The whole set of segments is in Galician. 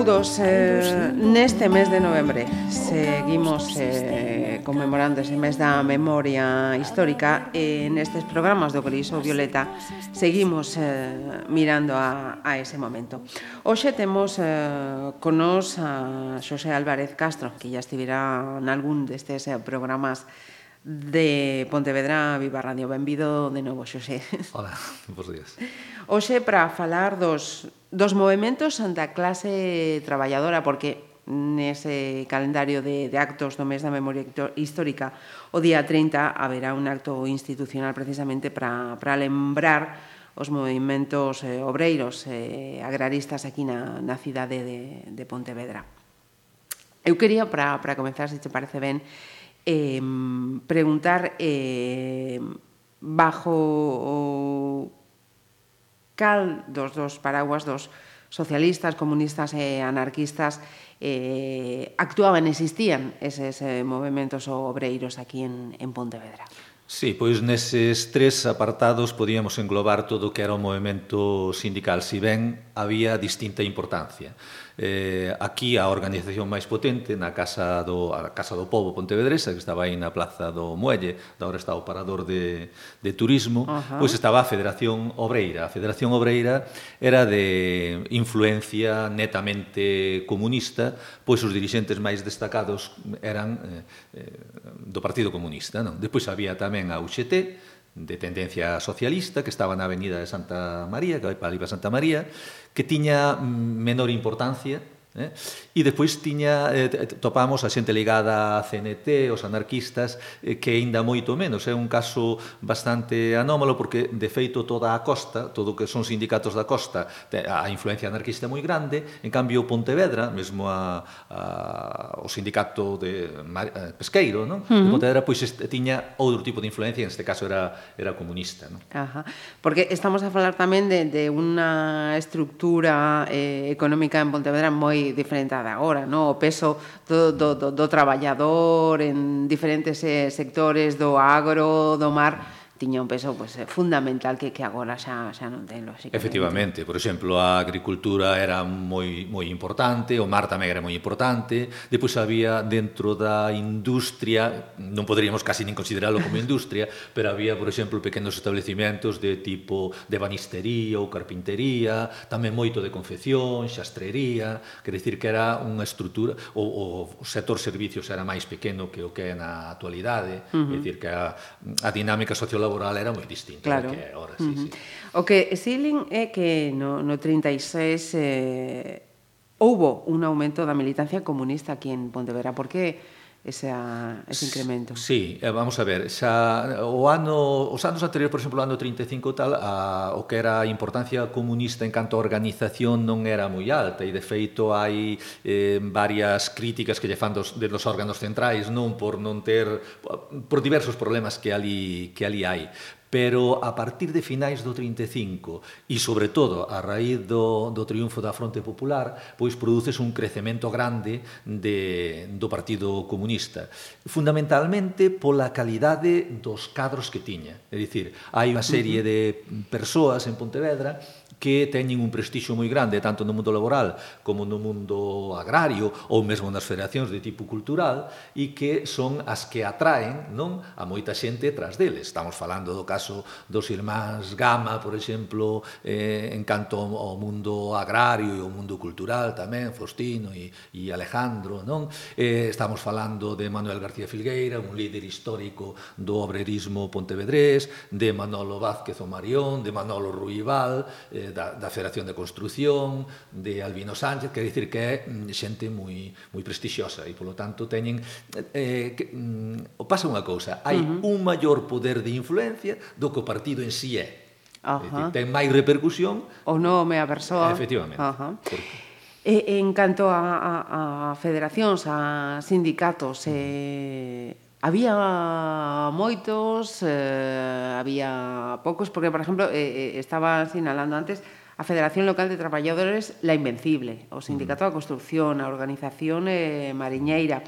saúdos eh, neste mes de novembro. Seguimos eh, conmemorando ese mes da memoria histórica e nestes programas do Coliso Violeta seguimos eh, mirando a, a ese momento. Hoxe temos eh, con nos a Xosé Álvarez Castro, que ya estivera en algún destes eh, programas de Pontevedra Viva Radio. Benvido de novo, Xosé. Hola, bons días. Hoxe para falar dos, dos movimentos da clase traballadora, porque nese calendario de, de actos do mes da memoria histórica o día 30 haberá un acto institucional precisamente para, para lembrar os movimentos eh, obreiros eh, agraristas aquí na, na cidade de, de Pontevedra. Eu quería, para, para comenzar, se te parece ben, eh, eh, preguntar eh, bajo o cal dos dos paraguas dos socialistas, comunistas e anarquistas eh, actuaban, existían eses eh, movimentos obreiros aquí en, en Pontevedra. Sí, pois neses tres apartados podíamos englobar todo o que era o movimento sindical, si ben había distinta importancia eh, aquí a organización máis potente na Casa do, a Casa do Pobo Pontevedresa, que estaba aí na Plaza do Muelle, da hora está o parador de, de turismo, uh -huh. pois estaba a Federación Obreira. A Federación Obreira era de influencia netamente comunista, pois os dirigentes máis destacados eran eh, eh, do Partido Comunista. Non? Despois había tamén a UGT, de tendencia socialista que estaba na avenida de Santa María, que vai para ali para Santa María, que tiña menor importancia Eh? E despois tiña eh, topamos a xente ligada a CNT, os anarquistas, eh, que aínda moito menos, é un caso bastante anómalo porque de feito toda a costa, todo o que son sindicatos da costa, a influencia anarquista é moi grande, en cambio Pontevedra, mesmo a, a o sindicato de a, eh, pesqueiro, non? Uh -huh. De Pontevedra pois este, tiña outro tipo de influencia, en este caso era era comunista, non? Ajá. Porque estamos a falar tamén de de unha estructura eh, económica en Pontevedra moi diferente a de agora, no? o peso do, do, do, do traballador en diferentes eh, sectores do agro, do mar, tiña un peso pois, pues, eh, fundamental que, que agora xa, xa non ten, lógicamente. Efectivamente, por exemplo, a agricultura era moi, moi importante, o mar tamén era moi importante, depois había dentro da industria, non poderíamos casi nin considerarlo como industria, pero había, por exemplo, pequenos establecimentos de tipo de banistería ou carpintería, tamén moito de confección, xastrería, quer dicir que era unha estrutura, o, o sector servicios era máis pequeno que o que é na actualidade, uh -huh. quer dicir que a, a dinámica sociolaboral laboral era moi distinto claro. do que é ahora, sí, uh -huh. sí. O que Silin é que no, no 36 eh, houbo un aumento da militancia comunista aquí en Pontevedra, porque esa, ese incremento. Sí, eh, vamos a ver, xa o ano os anos anteriores, por exemplo, o ano 35 tal, a, o que era a importancia comunista en canto a organización non era moi alta e de feito hai eh, varias críticas que lle fan dos, de los órganos centrais, non por non ter por diversos problemas que ali que ali hai pero a partir de finais do 35 e sobre todo a raíz do, do triunfo da Fronte Popular, pois produces un crecemento grande de, do Partido Comunista, fundamentalmente pola calidade dos cadros que tiña. É dicir, hai unha serie de persoas en Pontevedra que teñen un prestixio moi grande tanto no mundo laboral como no mundo agrario ou mesmo nas federacións de tipo cultural e que son as que atraen non a moita xente tras deles. Estamos falando do caso dos irmáns Gama, por exemplo, eh, en canto ao mundo agrario e ao mundo cultural tamén, Faustino e, e Alejandro, non? Eh, estamos falando de Manuel García Filgueira, un líder histórico do obrerismo pontevedrés, de Manolo Vázquez o Marión, de Manolo Ruibal, eh, da, da Federación de Construcción, de Albino Sánchez, quer dicir que é mm, xente moi, moi prestixiosa e, polo tanto, teñen... Eh, eh que, mm, pasa unha cousa, hai uh -huh. un maior poder de influencia do que o partido en si sí é. Ajá. Dicir, ten máis repercusión o nome a persoa efectivamente Ajá. Porque... E, en canto a, a, a federacións a sindicatos eh, Había moitos, eh, había poucos, porque, por exemplo, eh, eh estaba sinalando antes a Federación Local de Traballadores La Invencible, o Sindicato da Construcción, a Organización eh, Mariñeira,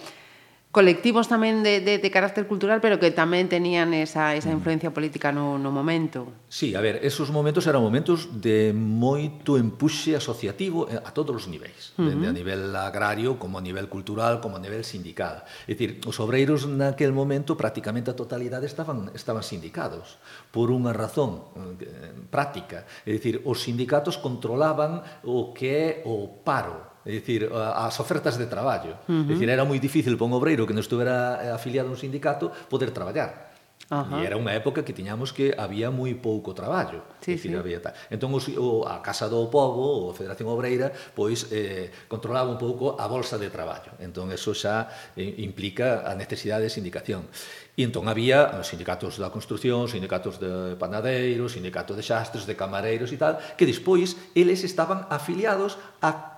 colectivos tamén de, de, de carácter cultural, pero que tamén tenían esa, esa mm. influencia política no, no momento. Sí, a ver, esos momentos eran momentos de moito empuxe asociativo eh, a todos os niveis, uh -huh. desde a nivel agrario, como a nivel cultural, como a nivel sindical. É dicir, os obreiros naquel momento prácticamente a totalidade estaban, estaban sindicados, por unha razón eh, práctica. É dicir, os sindicatos controlaban o que é o paro, É dicir, as ofertas de traballo. Uh -huh. É dicir, era moi difícil para un obreiro que non estuvera eh, afiliado a un sindicato poder traballar. Ajá. E era unha época que tiñamos que había moi pouco traballo. Sí, dicir, sí. había tal. Entón, os, o, a Casa do Pobo, ou a Federación Obreira, pois eh, controlaba un pouco a bolsa de traballo. Entón, eso xa eh, implica a necesidade de sindicación. E entón había os sindicatos da construción, sindicatos de panadeiros, sindicatos de xastres, de camareiros e tal, que despois eles estaban afiliados a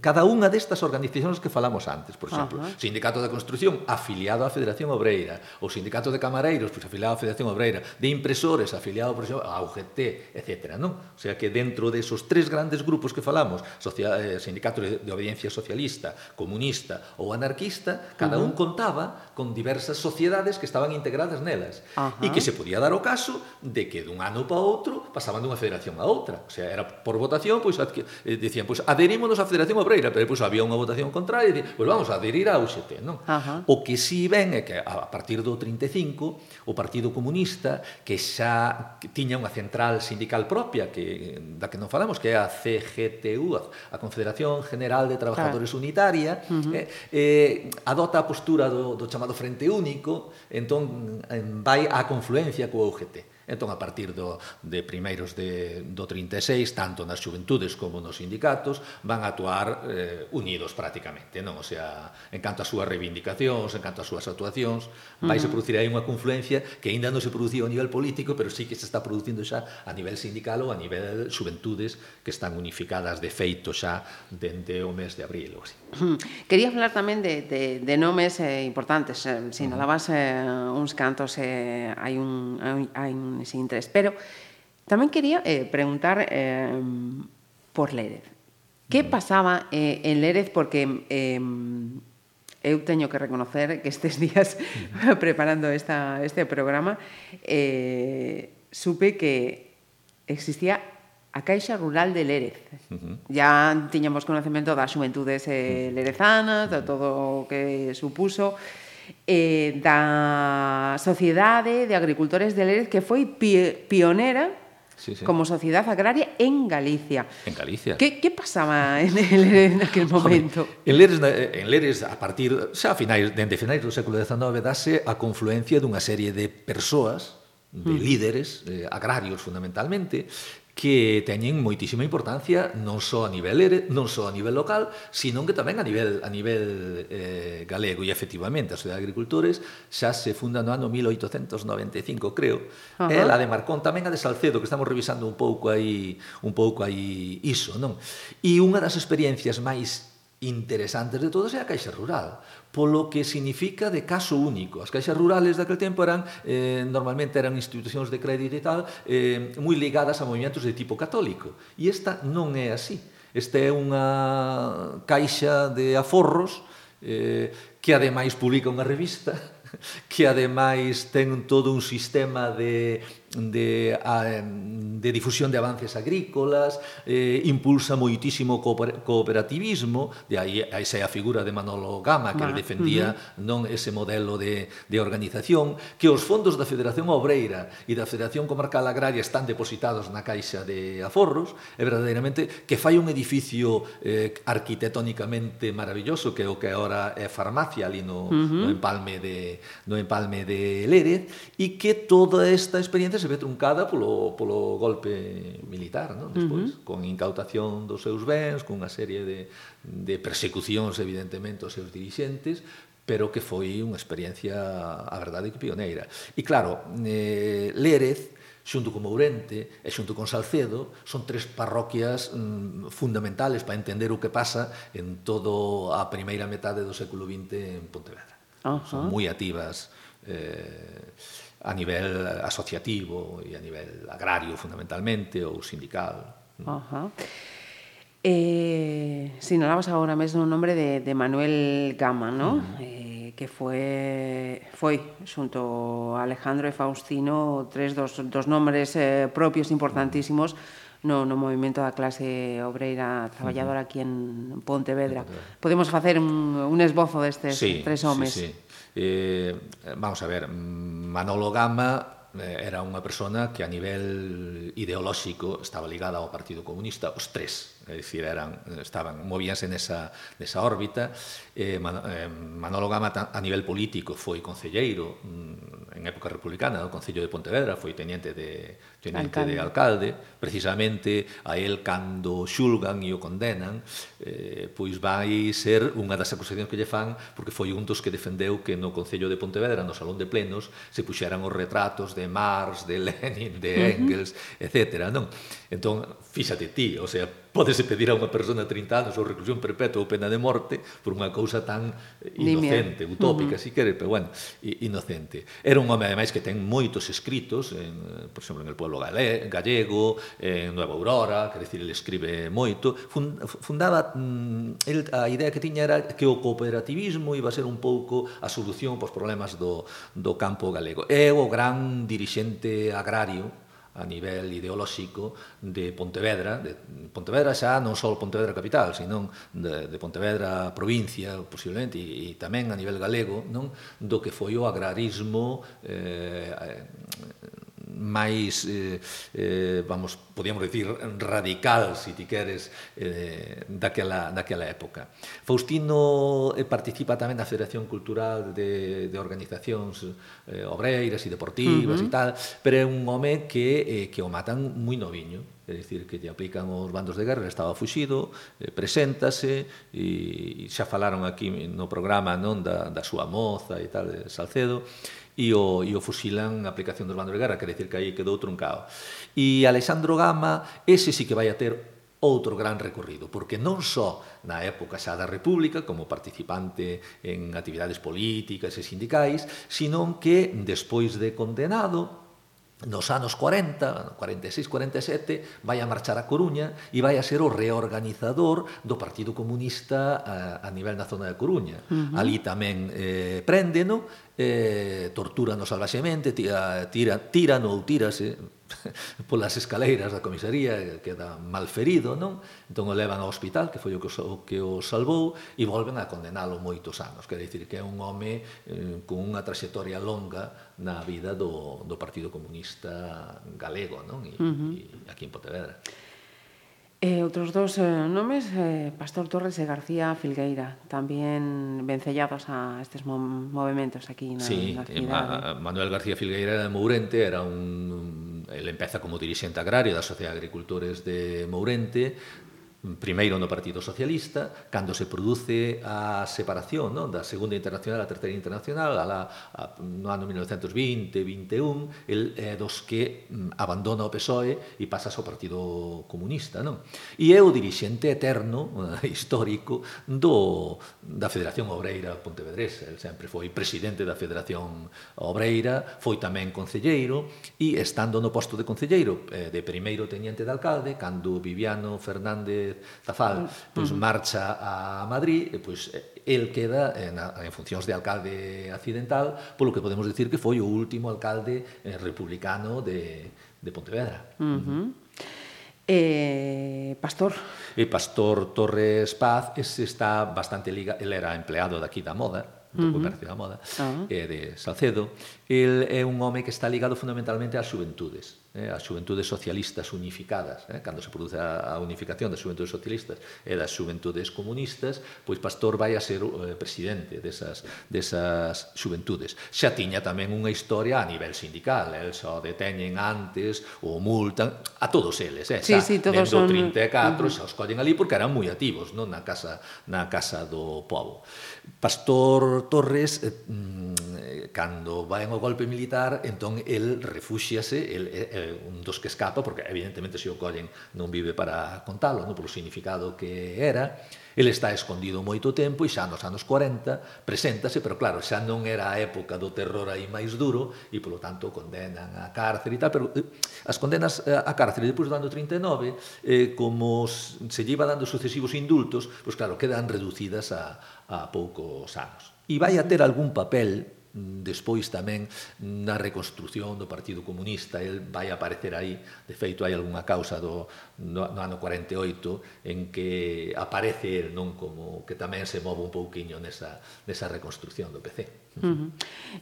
cada unha destas organizacións que falamos antes, por exemplo, Ajá. Sindicato da Construción afiliado á Federación Obreira, o Sindicato de Camareiros, pois afiliado á Federación Obreira, de impresores afiliado por exemplo, á UGT, etc. non? O sea que dentro desos tres grandes grupos que falamos, social, eh, Sindicato de Obediencia Socialista, Comunista ou Anarquista, cada Ajá. un contaba con diversas sociedades que estaban integradas nelas Ajá. e que se podía dar o caso de que dun ano para outro pasaban dunha federación a outra. O sea, era por votación, pois adqui, eh, decían, pois adherímonos á Federación Obreira, pero puso, había unha votación contraria, e dicir, pois vamos a aderir ao UGT, non? Ajá. O que si ven é que a partir do 35, o Partido Comunista, que xa tiña unha central sindical propia, que, da que non falamos, que é a CGTU, a Confederación General de Trabajadores claro. Unitaria, uh -huh. eh, eh, adota a postura do, do chamado Frente Único, entón vai á confluencia coa UGT. Entón, a partir do, de primeiros de, do 36, tanto nas xuventudes como nos sindicatos, van a actuar eh, unidos prácticamente, non? O sea, en canto a súas reivindicacións, en canto a súas actuacións, vai se producir aí unha confluencia que aínda non se producía a nivel político, pero sí que se está producindo xa a nivel sindical ou a nivel xuventudes que están unificadas de feito xa dende o mes de abril. Ou así. Quería falar tamén de, de, de nomes eh, importantes. Eh, sinalabas eh, uns cantos, eh, hai un, hai un ese interés. Pero tamén quería eh, preguntar eh, por Lérez. Que pasaba eh, en Lérez? Porque eh, eu teño que reconocer que estes días preparando esta, este programa eh, supe que existía a Caixa Rural de Lérez. Uh -huh. Ya tiñamos conocemento das xuventudes eh, lerezanas, de todo o que supuso, eh, da Sociedade de Agricultores de Lérez, que foi pionera Sí, sí. como sociedade agraria en Galicia. En Galicia. Que, que pasaba en Lérez naquele momento? En, Lérez, en Lérez, a partir, xa a finais, dende finais do século XIX, dase a confluencia dunha serie de persoas, de mm. líderes eh, agrarios fundamentalmente, que teñen moitísima importancia non só a nivel non só a nivel local, sino que tamén a nivel a nivel eh, galego e efectivamente a Sociedade de Agricultores xa se funda no ano 1895, creo. Uh -huh. A de Marcón tamén a de Salcedo que estamos revisando un pouco aí un pouco aí iso, non? E unha das experiencias máis interesantes de todos é a Caixa Rural, polo que significa de caso único. As caixas rurales daquele tempo eran eh, normalmente eran institucións de crédito e tal, eh, moi ligadas a movimentos de tipo católico. E esta non é así. Esta é unha caixa de aforros eh, que ademais publica unha revista que ademais ten todo un sistema de de, a, de difusión de avances agrícolas, eh, impulsa moitísimo cooperativismo, de aí esa é a figura de Manolo Gama que ah, defendía uh -huh. non ese modelo de, de organización, que os fondos da Federación Obreira e da Federación Comarcal Agraria están depositados na Caixa de Aforros, é verdadeiramente que fai un edificio eh, arquitectónicamente maravilloso que é o que agora é farmacia ali no, uh -huh. no empalme de no empalme de Lérez e que toda esta experiencia se ve truncada polo, polo golpe militar, non? despois, uh -huh. con incautación dos seus bens, cunha serie de, de persecucións, evidentemente, aos seus dirixentes, pero que foi unha experiencia, a verdade, que pioneira. E claro, eh, Lérez, xunto con Mourente e xunto con Salcedo, son tres parroquias mm, fundamentales para entender o que pasa en todo a primeira metade do século XX en Pontevedra. Uh -huh. Son moi activas. Eh, a nivel asociativo e a nivel agrario fundamentalmente ou sindical. Ajá. Uh -huh. Eh, sinalabas agora mesmo o nome de, de Manuel Gama, ¿no? Uh -huh. eh, que foi, foi xunto a Alejandro e Faustino tres dos, dos nombres eh, propios importantísimos no, no movimento da clase obreira traballadora aquí en Pontevedra. Pontevedra. Podemos facer un, un esbozo destes sí, tres homes. Sí, sí. Eh, vamos a ver, Manolo Gama eh, era unha persona que a nivel ideolóxico estaba ligada ao Partido Comunista, os tres, é dicir, eran, estaban, movíanse nesa, nesa órbita. Eh, eh Manolo Gama a nivel político foi concelleiro mm, en época republicana do Concello de Pontevedra, foi teniente de teniente alcalde. de alcalde, precisamente a el cando xulgan e o condenan, eh, pois vai ser unha das acusacións que lle fan porque foi un dos que defendeu que no Concello de Pontevedra, no Salón de Plenos, se puxeran os retratos de Marx, de Lenin, de Engels, uh -huh. etc. Non? Entón, fíxate ti, o sea, podese pedir a unha persona 30 anos ou reclusión perpetua ou pena de morte por unha cousa tan eh, inocente, utópica, uh -huh. si quere, pero bueno, inocente. Era un home, ademais, que ten moitos escritos, en, por exemplo, en el pueblo galé, gallego, en Nueva Aurora, quer decir, ele escribe moito. Fundaba, mm, el, a idea que tiña era que o cooperativismo iba a ser un pouco a solución para os problemas do, do campo galego. É o gran dirixente agrario a nivel ideolóxico de Pontevedra, de Pontevedra xa non só Pontevedra capital, senón de, de Pontevedra provincia, posiblemente, e, e tamén a nivel galego, non do que foi o agrarismo eh, eh máis eh, eh, vamos, podíamos dicir radical, se si ti queres, eh, daquela, daquela época. Faustino eh, participa tamén na Federación Cultural de, de Organizacións eh, Obreiras e Deportivas uh -huh. e tal, pero é un home que, eh, que o matan moi noviño é dicir, que lle aplican os bandos de guerra, estaba fuxido, eh, preséntase, e, e xa falaron aquí no programa non da, da súa moza e tal, de Salcedo, e o, e o fusilan a aplicación dos bandos de guerra, quer decir que aí quedou truncado. E Alexandro Gama, ese sí que vai a ter outro gran recorrido, porque non só na época xa da República, como participante en actividades políticas e sindicais, sino que despois de condenado, nos anos 40, 46, 47, vai a marchar a Coruña e vai a ser o reorganizador do Partido Comunista a, a nivel na zona de Coruña. Uh -huh. Ali tamén eh, préndeno, eh, tortúranos salvaxemente, tira, tira, tirano ou tirase, polas escaleiras da comisaría, queda mal ferido, non? Entón o levan ao hospital, que foi o que o, que o salvou, e volven a condenalo moitos anos. Quer dicir que é un home eh, con unha trayectoria longa na vida do, do Partido Comunista Galego, non? E, uh -huh. e aquí en Pontevedra. E outros dos eh, nomes, eh, Pastor Torres e García Filgueira, tamén vencellados a estes movimentos aquí na, sí, na cidade. Sí, eh, Manuel García Filgueira era mourente, era un Ele empeza como dirixente agrario da Sociedade de Agricultores de Mourente, primeiro no Partido Socialista, cando se produce a separación non? da Segunda Internacional a Terceira Internacional, a la, a, no ano 1920-21, el é dos que mm, abandona o PSOE e pasa ao Partido Comunista. Non? E é o dirixente eterno, eh, histórico, do, da Federación Obreira Pontevedresa. El sempre foi presidente da Federación Obreira, foi tamén concelleiro, e estando no posto de concelleiro, eh, de primeiro teniente de alcalde, cando Viviano Fernández Tafal, mm. pois uh -huh. marcha a Madrid e pois eh, el queda en, en funcións de alcalde accidental, polo que podemos decir que foi o último alcalde eh, republicano de, de Pontevedra. Uh -huh. Mm. Eh, Pastor. E Pastor Torres Paz ese está bastante liga, el era empleado de aquí da moda, do uh -huh. comercio da moda, uh -huh. eh, de Salcedo. El é un home que está ligado fundamentalmente ás xuventudes eh, as xuventudes socialistas unificadas, eh, cando se produce a, a unificación das xuventudes socialistas e das xuventudes comunistas, pois Pastor vai a ser eh, presidente desas, desas xuventudes. Xa tiña tamén unha historia a nivel sindical, el eh, só deteñen antes ou multan a todos eles, eh, xa, sí, sí, todos son... 34 uh -huh. xa os collen ali porque eran moi activos non na casa, na casa do povo. Pastor Torres, eh, mm, eh, cando vai ao golpe militar, entón el refúxiase, el, el un dos que escapa, porque evidentemente se o collen non vive para contalo, non? polo significado que era, ele está escondido moito tempo e xa nos anos 40 preséntase, pero claro, xa non era a época do terror aí máis duro e polo tanto condenan a cárcere e tal, pero eh, as condenas eh, a cárcere depois do ano 39, eh, como se lle iba dando sucesivos indultos, pois pues claro, quedan reducidas a, a poucos anos. E vai a ter algún papel despois tamén na reconstrución do Partido Comunista, el vai aparecer aí, de feito hai algunha causa do, no, no ano 48 en que aparece el non como que tamén se move un pouquiño nesa, nesa reconstrución do PC. Uh -huh.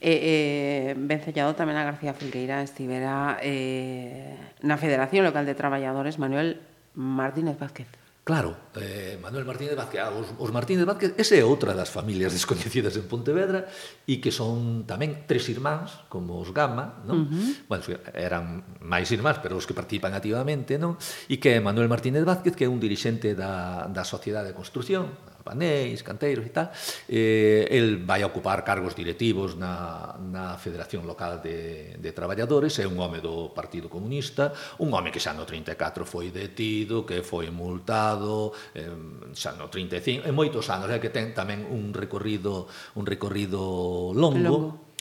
eh, eh, Vencellado tamén a García Filgueira estivera eh, na Federación Local de Traballadores Manuel Martínez Vázquez. Claro, eh, Manuel Martínez Vázquez, ah, os, os Martínez Vázquez, ese é outra das familias descoñecidas en Pontevedra e que son tamén tres irmáns, como os Gama, non? Uh -huh. Bueno, eran máis irmáns, pero os que participan activamente, non? E que é Manuel Martínez Vázquez, que é un dirixente da, da Sociedade de Construción, Panéis, Canteiros e tal, eh, el vai ocupar cargos directivos na, na Federación Local de, de Traballadores, é un home do Partido Comunista, un home que xa no 34 foi detido, que foi multado, eh, xa no 35, en moitos anos, é que ten tamén un recorrido un recorrido longo, longo.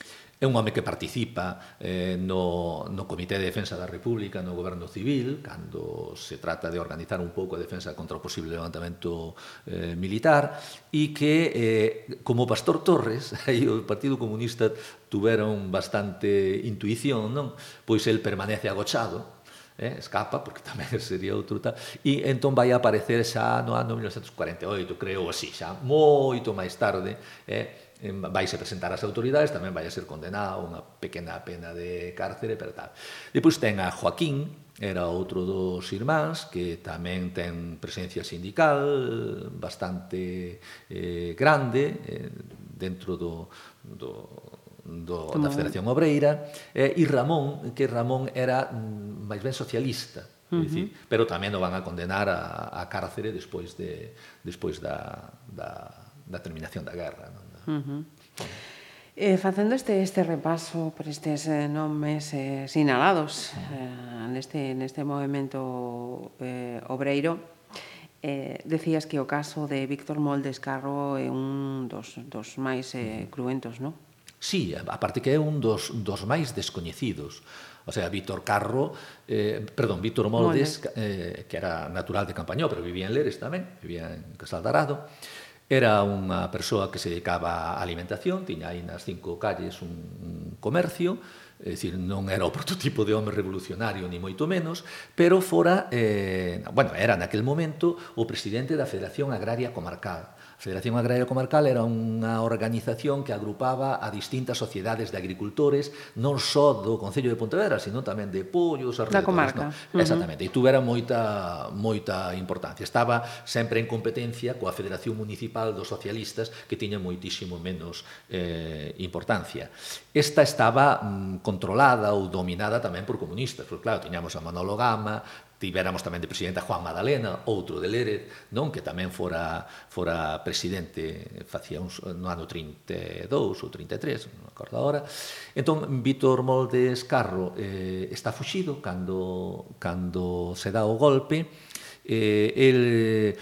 É un home que participa eh, no, no Comité de Defensa da República, no Goberno Civil, cando se trata de organizar un pouco a defensa contra o posible levantamento eh, militar, e que, eh, como Pastor Torres, aí o Partido Comunista tuveron bastante intuición, non? pois el permanece agochado, eh, escapa, porque tamén sería outro tal, e entón vai aparecer xa no ano 1948, creo así, xa moito máis tarde, eh, vaise presentar ás autoridades, tamén vai a ser condenado a unha pequena pena de cárcere, pero tal. Depois ten a Joaquín, era outro dos irmáns que tamén ten presencia sindical bastante eh, grande eh, dentro do, do, do, da Federación Obreira eh, e Ramón, que Ramón era mm, máis ben socialista uh -huh. dicir, pero tamén o van a condenar a, a cárcere despois de despois da, da, da terminación da guerra non? Uh -huh. Eh, facendo este, este repaso por estes eh, nomes eh, sinalados eh, neste, neste movimento eh, obreiro, eh, decías que o caso de Víctor Moldes Carro é un dos, dos máis eh, cruentos, non? Sí, aparte que é un dos, dos máis descoñecidos. O sea, Víctor Carro, eh, perdón, Víctor Moldes, Moldes. Eh, que era natural de Campañó, pero vivía en Leres tamén, vivía en Casal Darado, Era unha persoa que se dedicaba á alimentación, tiña aí nas cinco calles un, un comercio, é dicir, non era o prototipo de home revolucionario, ni moito menos, pero fora, eh, bueno, era naquel momento o presidente da Federación Agraria Comarcal. Federación Agraria Comarcal era unha organización que agrupaba a distintas sociedades de agricultores, non só do Concello de Pontevedra, sino tamén de Pollos, da comarca. No. Uh -huh. Exactamente, e tuvera moita moita importancia. Estaba sempre en competencia coa Federación Municipal dos Socialistas, que tiña moitísimo menos eh, importancia. Esta estaba mm, controlada ou dominada tamén por comunistas, porque claro, tiñamos a Manolo Gama, tivéramos tamén de presidente a Juan Madalena, outro de Lérez, non que tamén fora fora presidente, facía uns, no ano 32 ou 33, non acordo agora. Entón, Vítor Moldes Carro eh, está fuxido cando, cando se dá o golpe, eh, el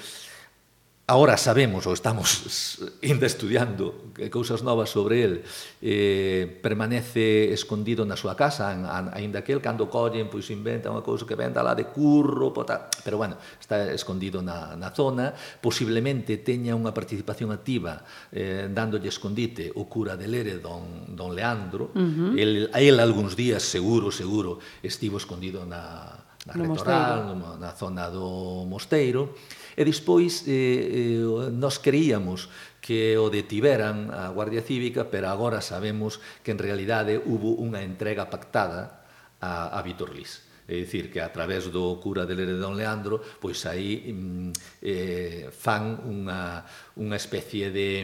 Ahora sabemos ou estamos ainda estudiando cousas novas sobre el. Eh, permanece escondido na súa casa, aínda que el cando collen, pois inventa unha cousa que venda lá de curro, pota... pero bueno, está escondido na, na zona, posiblemente teña unha participación activa eh, dándolle escondite o cura de Lere, don, don Leandro. Uh -huh. el, el algúns días, seguro, seguro, estivo escondido na, na no retoral, mosteiro. na zona do mosteiro E despois eh, eh, nos creíamos que o detiveran a Guardia Cívica, pero agora sabemos que en realidade hubo unha entrega pactada a, a Vítor Lís. É dicir, que a través do cura de Lere Don Leandro, pois aí mm, eh, fan unha, unha especie de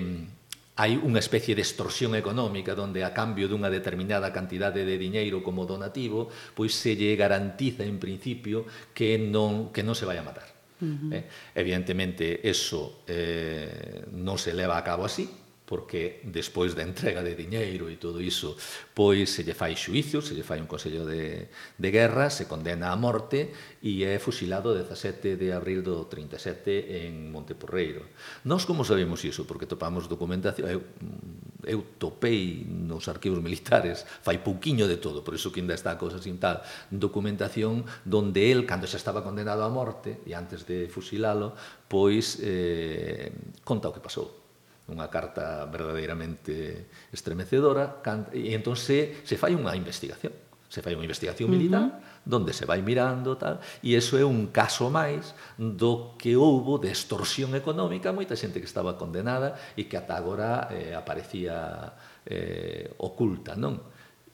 hai unha especie de extorsión económica donde a cambio dunha determinada cantidade de diñeiro como donativo, pois se lle garantiza en principio que non que non se vai a matar. Eh? Evidentemente, eso eh, non se leva a cabo así, porque despois da entrega de diñeiro e todo iso, pois se lle fai xuicio, se lle fai un consello de, de guerra, se condena a morte e é fusilado 17 de abril do 37 en Monteporreiro. Nós como sabemos iso? Porque topamos documentación, eu, eu topei nos arquivos militares, fai pouquiño de todo, por iso que ainda está a cousa sin tal, documentación donde el, cando xa estaba condenado a morte, e antes de fusilalo, pois eh, conta o que pasou unha carta verdadeiramente estremecedora, e entón se, se fai unha investigación se fai unha investigación militar, uh -huh. donde se vai mirando tal, e iso é un caso máis do que houbo de extorsión económica, moita xente que estaba condenada e que ata agora eh, aparecía eh, oculta, non?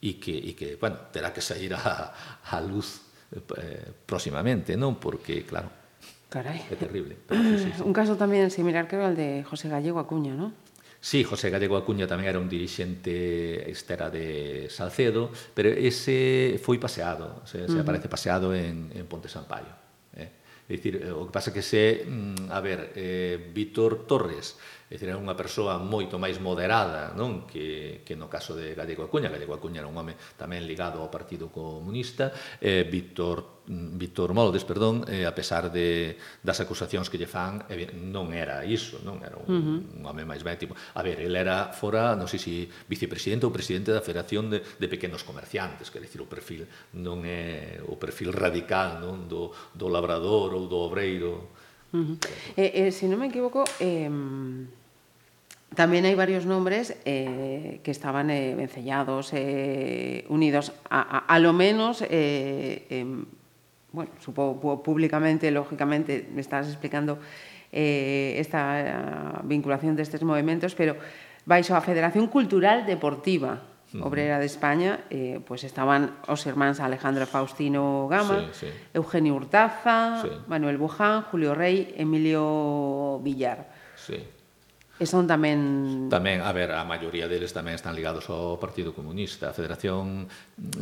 E que, e que, bueno, terá que sair a, a luz eh, próximamente, non? Porque, claro, Carai. É terrible. Pero, sí, sí. Un caso tamén similar creo al de José Gallego Acuña, non? Sí, José Gallego Acuña tamén era un dirixente estera de Salcedo, pero ese foi paseado, se, uh -huh. se aparece paseado en, en Ponte Sampaio. Eh? É dicir, eh, o que pasa que se, mm, a ver, eh, Víctor Torres, é dicir, era unha persoa moito máis moderada non que, que no caso de Gallego Acuña Gallego Acuña era un home tamén ligado ao Partido Comunista eh, Víctor, mm, Víctor Moldes perdón, eh, a pesar de, das acusacións que lle fan eh, non era iso non era un, uh -huh. un home máis bético a ver, ele era fora, non sei se vicepresidente ou presidente da Federación de, de Pequenos Comerciantes que dicir, o perfil non é o perfil radical non do, do labrador ou do obreiro Uh -huh. eh, eh, se non me equivoco, eh, Tamén hai varios nombres eh, que estaban eh, vencellados, eh, unidos, a, a, a lo menos, eh, eh, bueno, supongo públicamente, lógicamente, me estás explicando eh, esta vinculación destes movimentos, pero baixo a Federación Cultural Deportiva. Obrera de España, eh, pues estaban os hermanos Alejandro Faustino Gama, sí, sí. Eugenio Urtaza, sí. Manuel Buján, Julio Rey, Emilio Villar. Sí. E son tamén... Tamén, a ver, a maioría deles tamén están ligados ao Partido Comunista. A Federación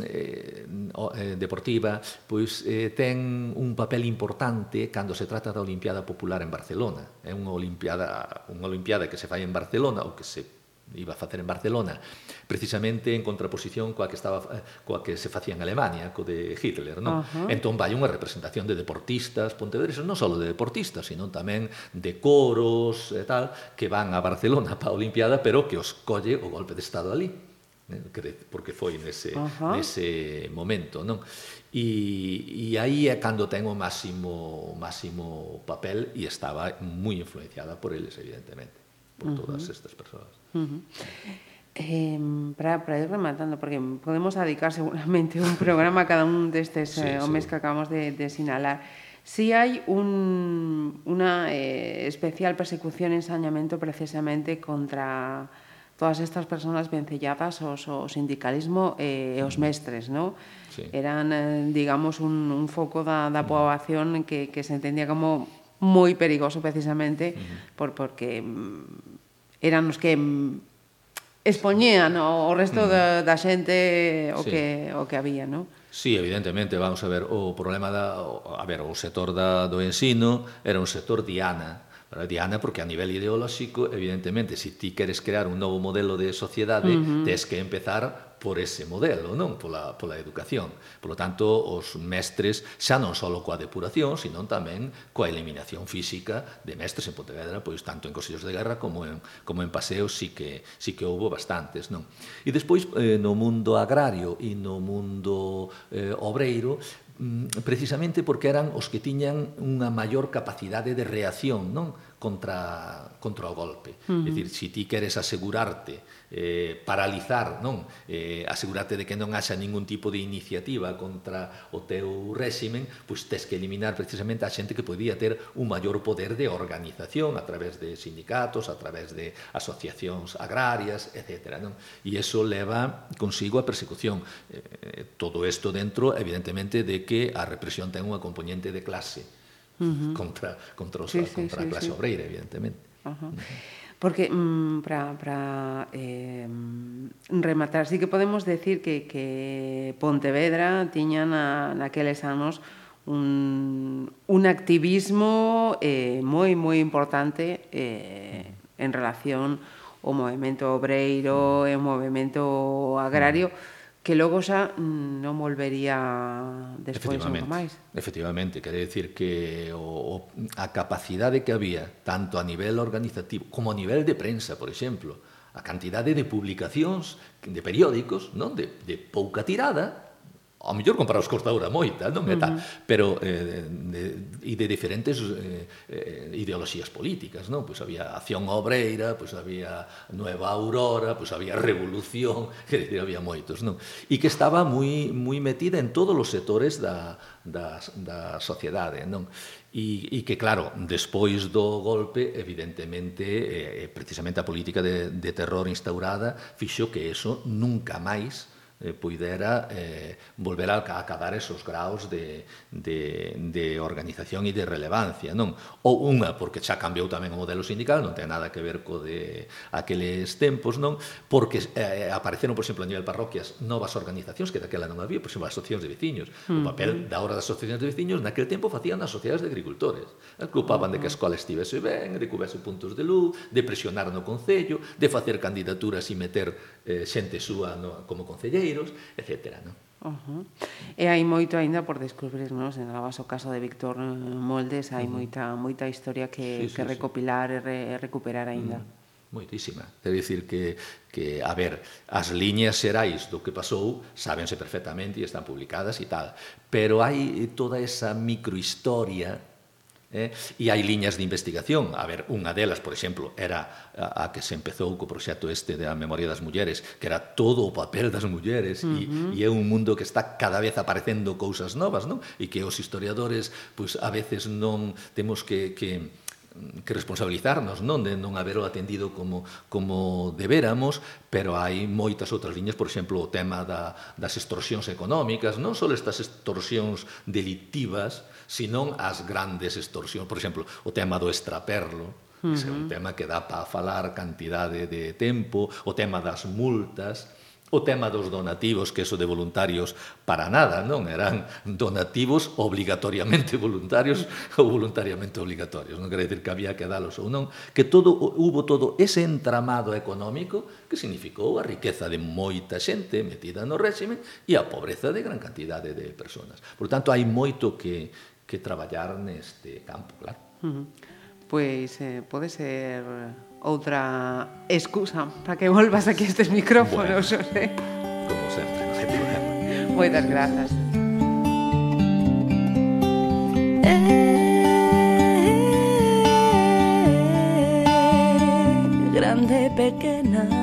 eh, eh, Deportiva pois eh, ten un papel importante cando se trata da Olimpiada Popular en Barcelona. É unha Olimpiada, unha Olimpiada que se fai en Barcelona ou que se iba a facer en Barcelona, precisamente en contraposición coa que estaba eh, coa que se facía en Alemania, co de Hitler, non? Uh -huh. Entón vai unha representación de deportistas pontevedreses, non só de deportistas, sino tamén de coros e tal, que van a Barcelona para a Olimpiada, pero que os colle o golpe de estado ali porque foi nese, uh -huh. nese momento, non? E, e aí é cando ten o máximo, máximo papel e estaba moi influenciada por eles, evidentemente, por todas uh -huh. estas persoas. Uh -huh. Eh, para, para ir rematando, porque podemos dedicar seguramente un programa a cada un destes sí, eh, homes sí. que acabamos de, de sinalar. Si sí hai un, una eh, especial persecución e ensañamento precisamente contra todas estas personas vencelladas os, o sindicalismo eh, os mestres, ¿no? Sí. Eran, eh, digamos, un, un foco da, da poboación que, que se entendía como moi perigoso precisamente uh -huh. por porque mm, eran os que expoñían o, resto mm. da, da xente o sí. que o que había, non? Sí, evidentemente, vamos a ver, o problema da, a ver, o sector da, do ensino era un sector diana, para Diana, porque a nivel ideolóxico, evidentemente, se si ti queres crear un novo modelo de sociedade, uh -huh. tes que empezar por ese modelo, non pola, pola educación. Polo tanto, os mestres xa non só coa depuración, sino tamén coa eliminación física de mestres en Pontevedra, pois tanto en Consellos de Guerra como en, como en Paseos sí que, sí que houbo bastantes. Non? E despois, eh, no mundo agrario e no mundo eh, obreiro, mm, precisamente porque eran os que tiñan unha maior capacidade de reacción, non? contra, contra o golpe. Uh -huh. É dicir, se ti queres asegurarte, eh, paralizar, non? Eh, asegurarte de que non haxa ningún tipo de iniciativa contra o teu réximen, pois tes que eliminar precisamente a xente que podía ter un maior poder de organización a través de sindicatos, a través de asociacións agrarias, etc. Non? E iso leva consigo a persecución. Eh, todo isto dentro, evidentemente, de que a represión ten unha componente de clase uh -huh. contra, contra, os, sí, sí, contra sí, a clase sí. obreira, evidentemente. Uh -huh. Uh -huh. Porque mm, para eh, rematar, sí que podemos decir que, que Pontevedra tiña na, naqueles anos un, un activismo eh, moi, moi importante eh, en relación ao movimento obreiro e ao movimento agrario que logo xa non volvería despois nunca máis. Efectivamente, quere decir que o, o, a capacidade que había, tanto a nivel organizativo como a nivel de prensa, por exemplo, a cantidade de publicacións de periódicos non de, de pouca tirada ao mellor comparados cos da hora moita, non é tal, uh -huh. pero eh, de, e de diferentes eh, eh, ideoloxías políticas, non? Pois había acción obreira, pois había Nueva Aurora, pois había revolución, que decir, había moitos, non? E que estaba moi moi metida en todos os sectores da da da sociedade, non? E, e que, claro, despois do golpe, evidentemente, eh, eh, precisamente a política de, de terror instaurada fixo que eso nunca máis eh, puidera eh, volver a acabar esos graus de, de, de organización e de relevancia, non? Ou unha, porque xa cambiou tamén o modelo sindical, non ten nada que ver co de aqueles tempos, non? Porque eh, apareceron, por exemplo, a nivel parroquias novas organizacións que daquela non había, por exemplo, as asociacións de veciños. O papel da hora das asociacións de veciños naquele tempo facían as sociedades de agricultores. Que ocupaban de que a escola estivese ben, de que houvese puntos de luz, de presionar no Concello, de facer candidaturas e meter eh, xente súa no, como concelleiro, vírus, etc. ¿no? Uh -huh. E hai moito aínda por descubrirnos, en o caso de Víctor Moldes, hai uh -huh. moita moita historia que, sí, sí, que recopilar sí. e, re, e recuperar aínda. Uh -huh. Moitísima. Quer dicir que, que, a ver, as liñas xerais do que pasou sábense perfectamente e están publicadas e tal, pero hai toda esa microhistoria Eh? E hai liñas de investigación. A ver, unha delas, por exemplo, era a, a que se empezou co proxecto este da memoria das mulleres, que era todo o papel das mulleres, uh -huh. e, e é un mundo que está cada vez aparecendo cousas novas, non? E que os historiadores, pois, a veces non temos que, que que responsabilizarnos non de non haberlo atendido como, como deberamos, pero hai moitas outras liñas, por exemplo, o tema da, das extorsións económicas, non só estas extorsións delictivas, sino as grandes extorsións, por exemplo, o tema do extraperlo, que é un tema que dá para falar cantidade de tempo, o tema das multas, o tema dos donativos, que eso de voluntarios para nada, non eran donativos obligatoriamente voluntarios ou voluntariamente obligatorios, non quere decir que había que dalos ou non, que todo hubo todo ese entramado económico que significou a riqueza de moita xente metida no réxime e a pobreza de gran cantidade de persoas. Por tanto, hai moito que que traballar neste campo, claro. Uh -huh. Pois pues, eh, pode ser outra excusa para que volvas aquí a estes micrófonos, bueno, Xosé. Como sempre, non hai problema. Moitas grazas. grande pequena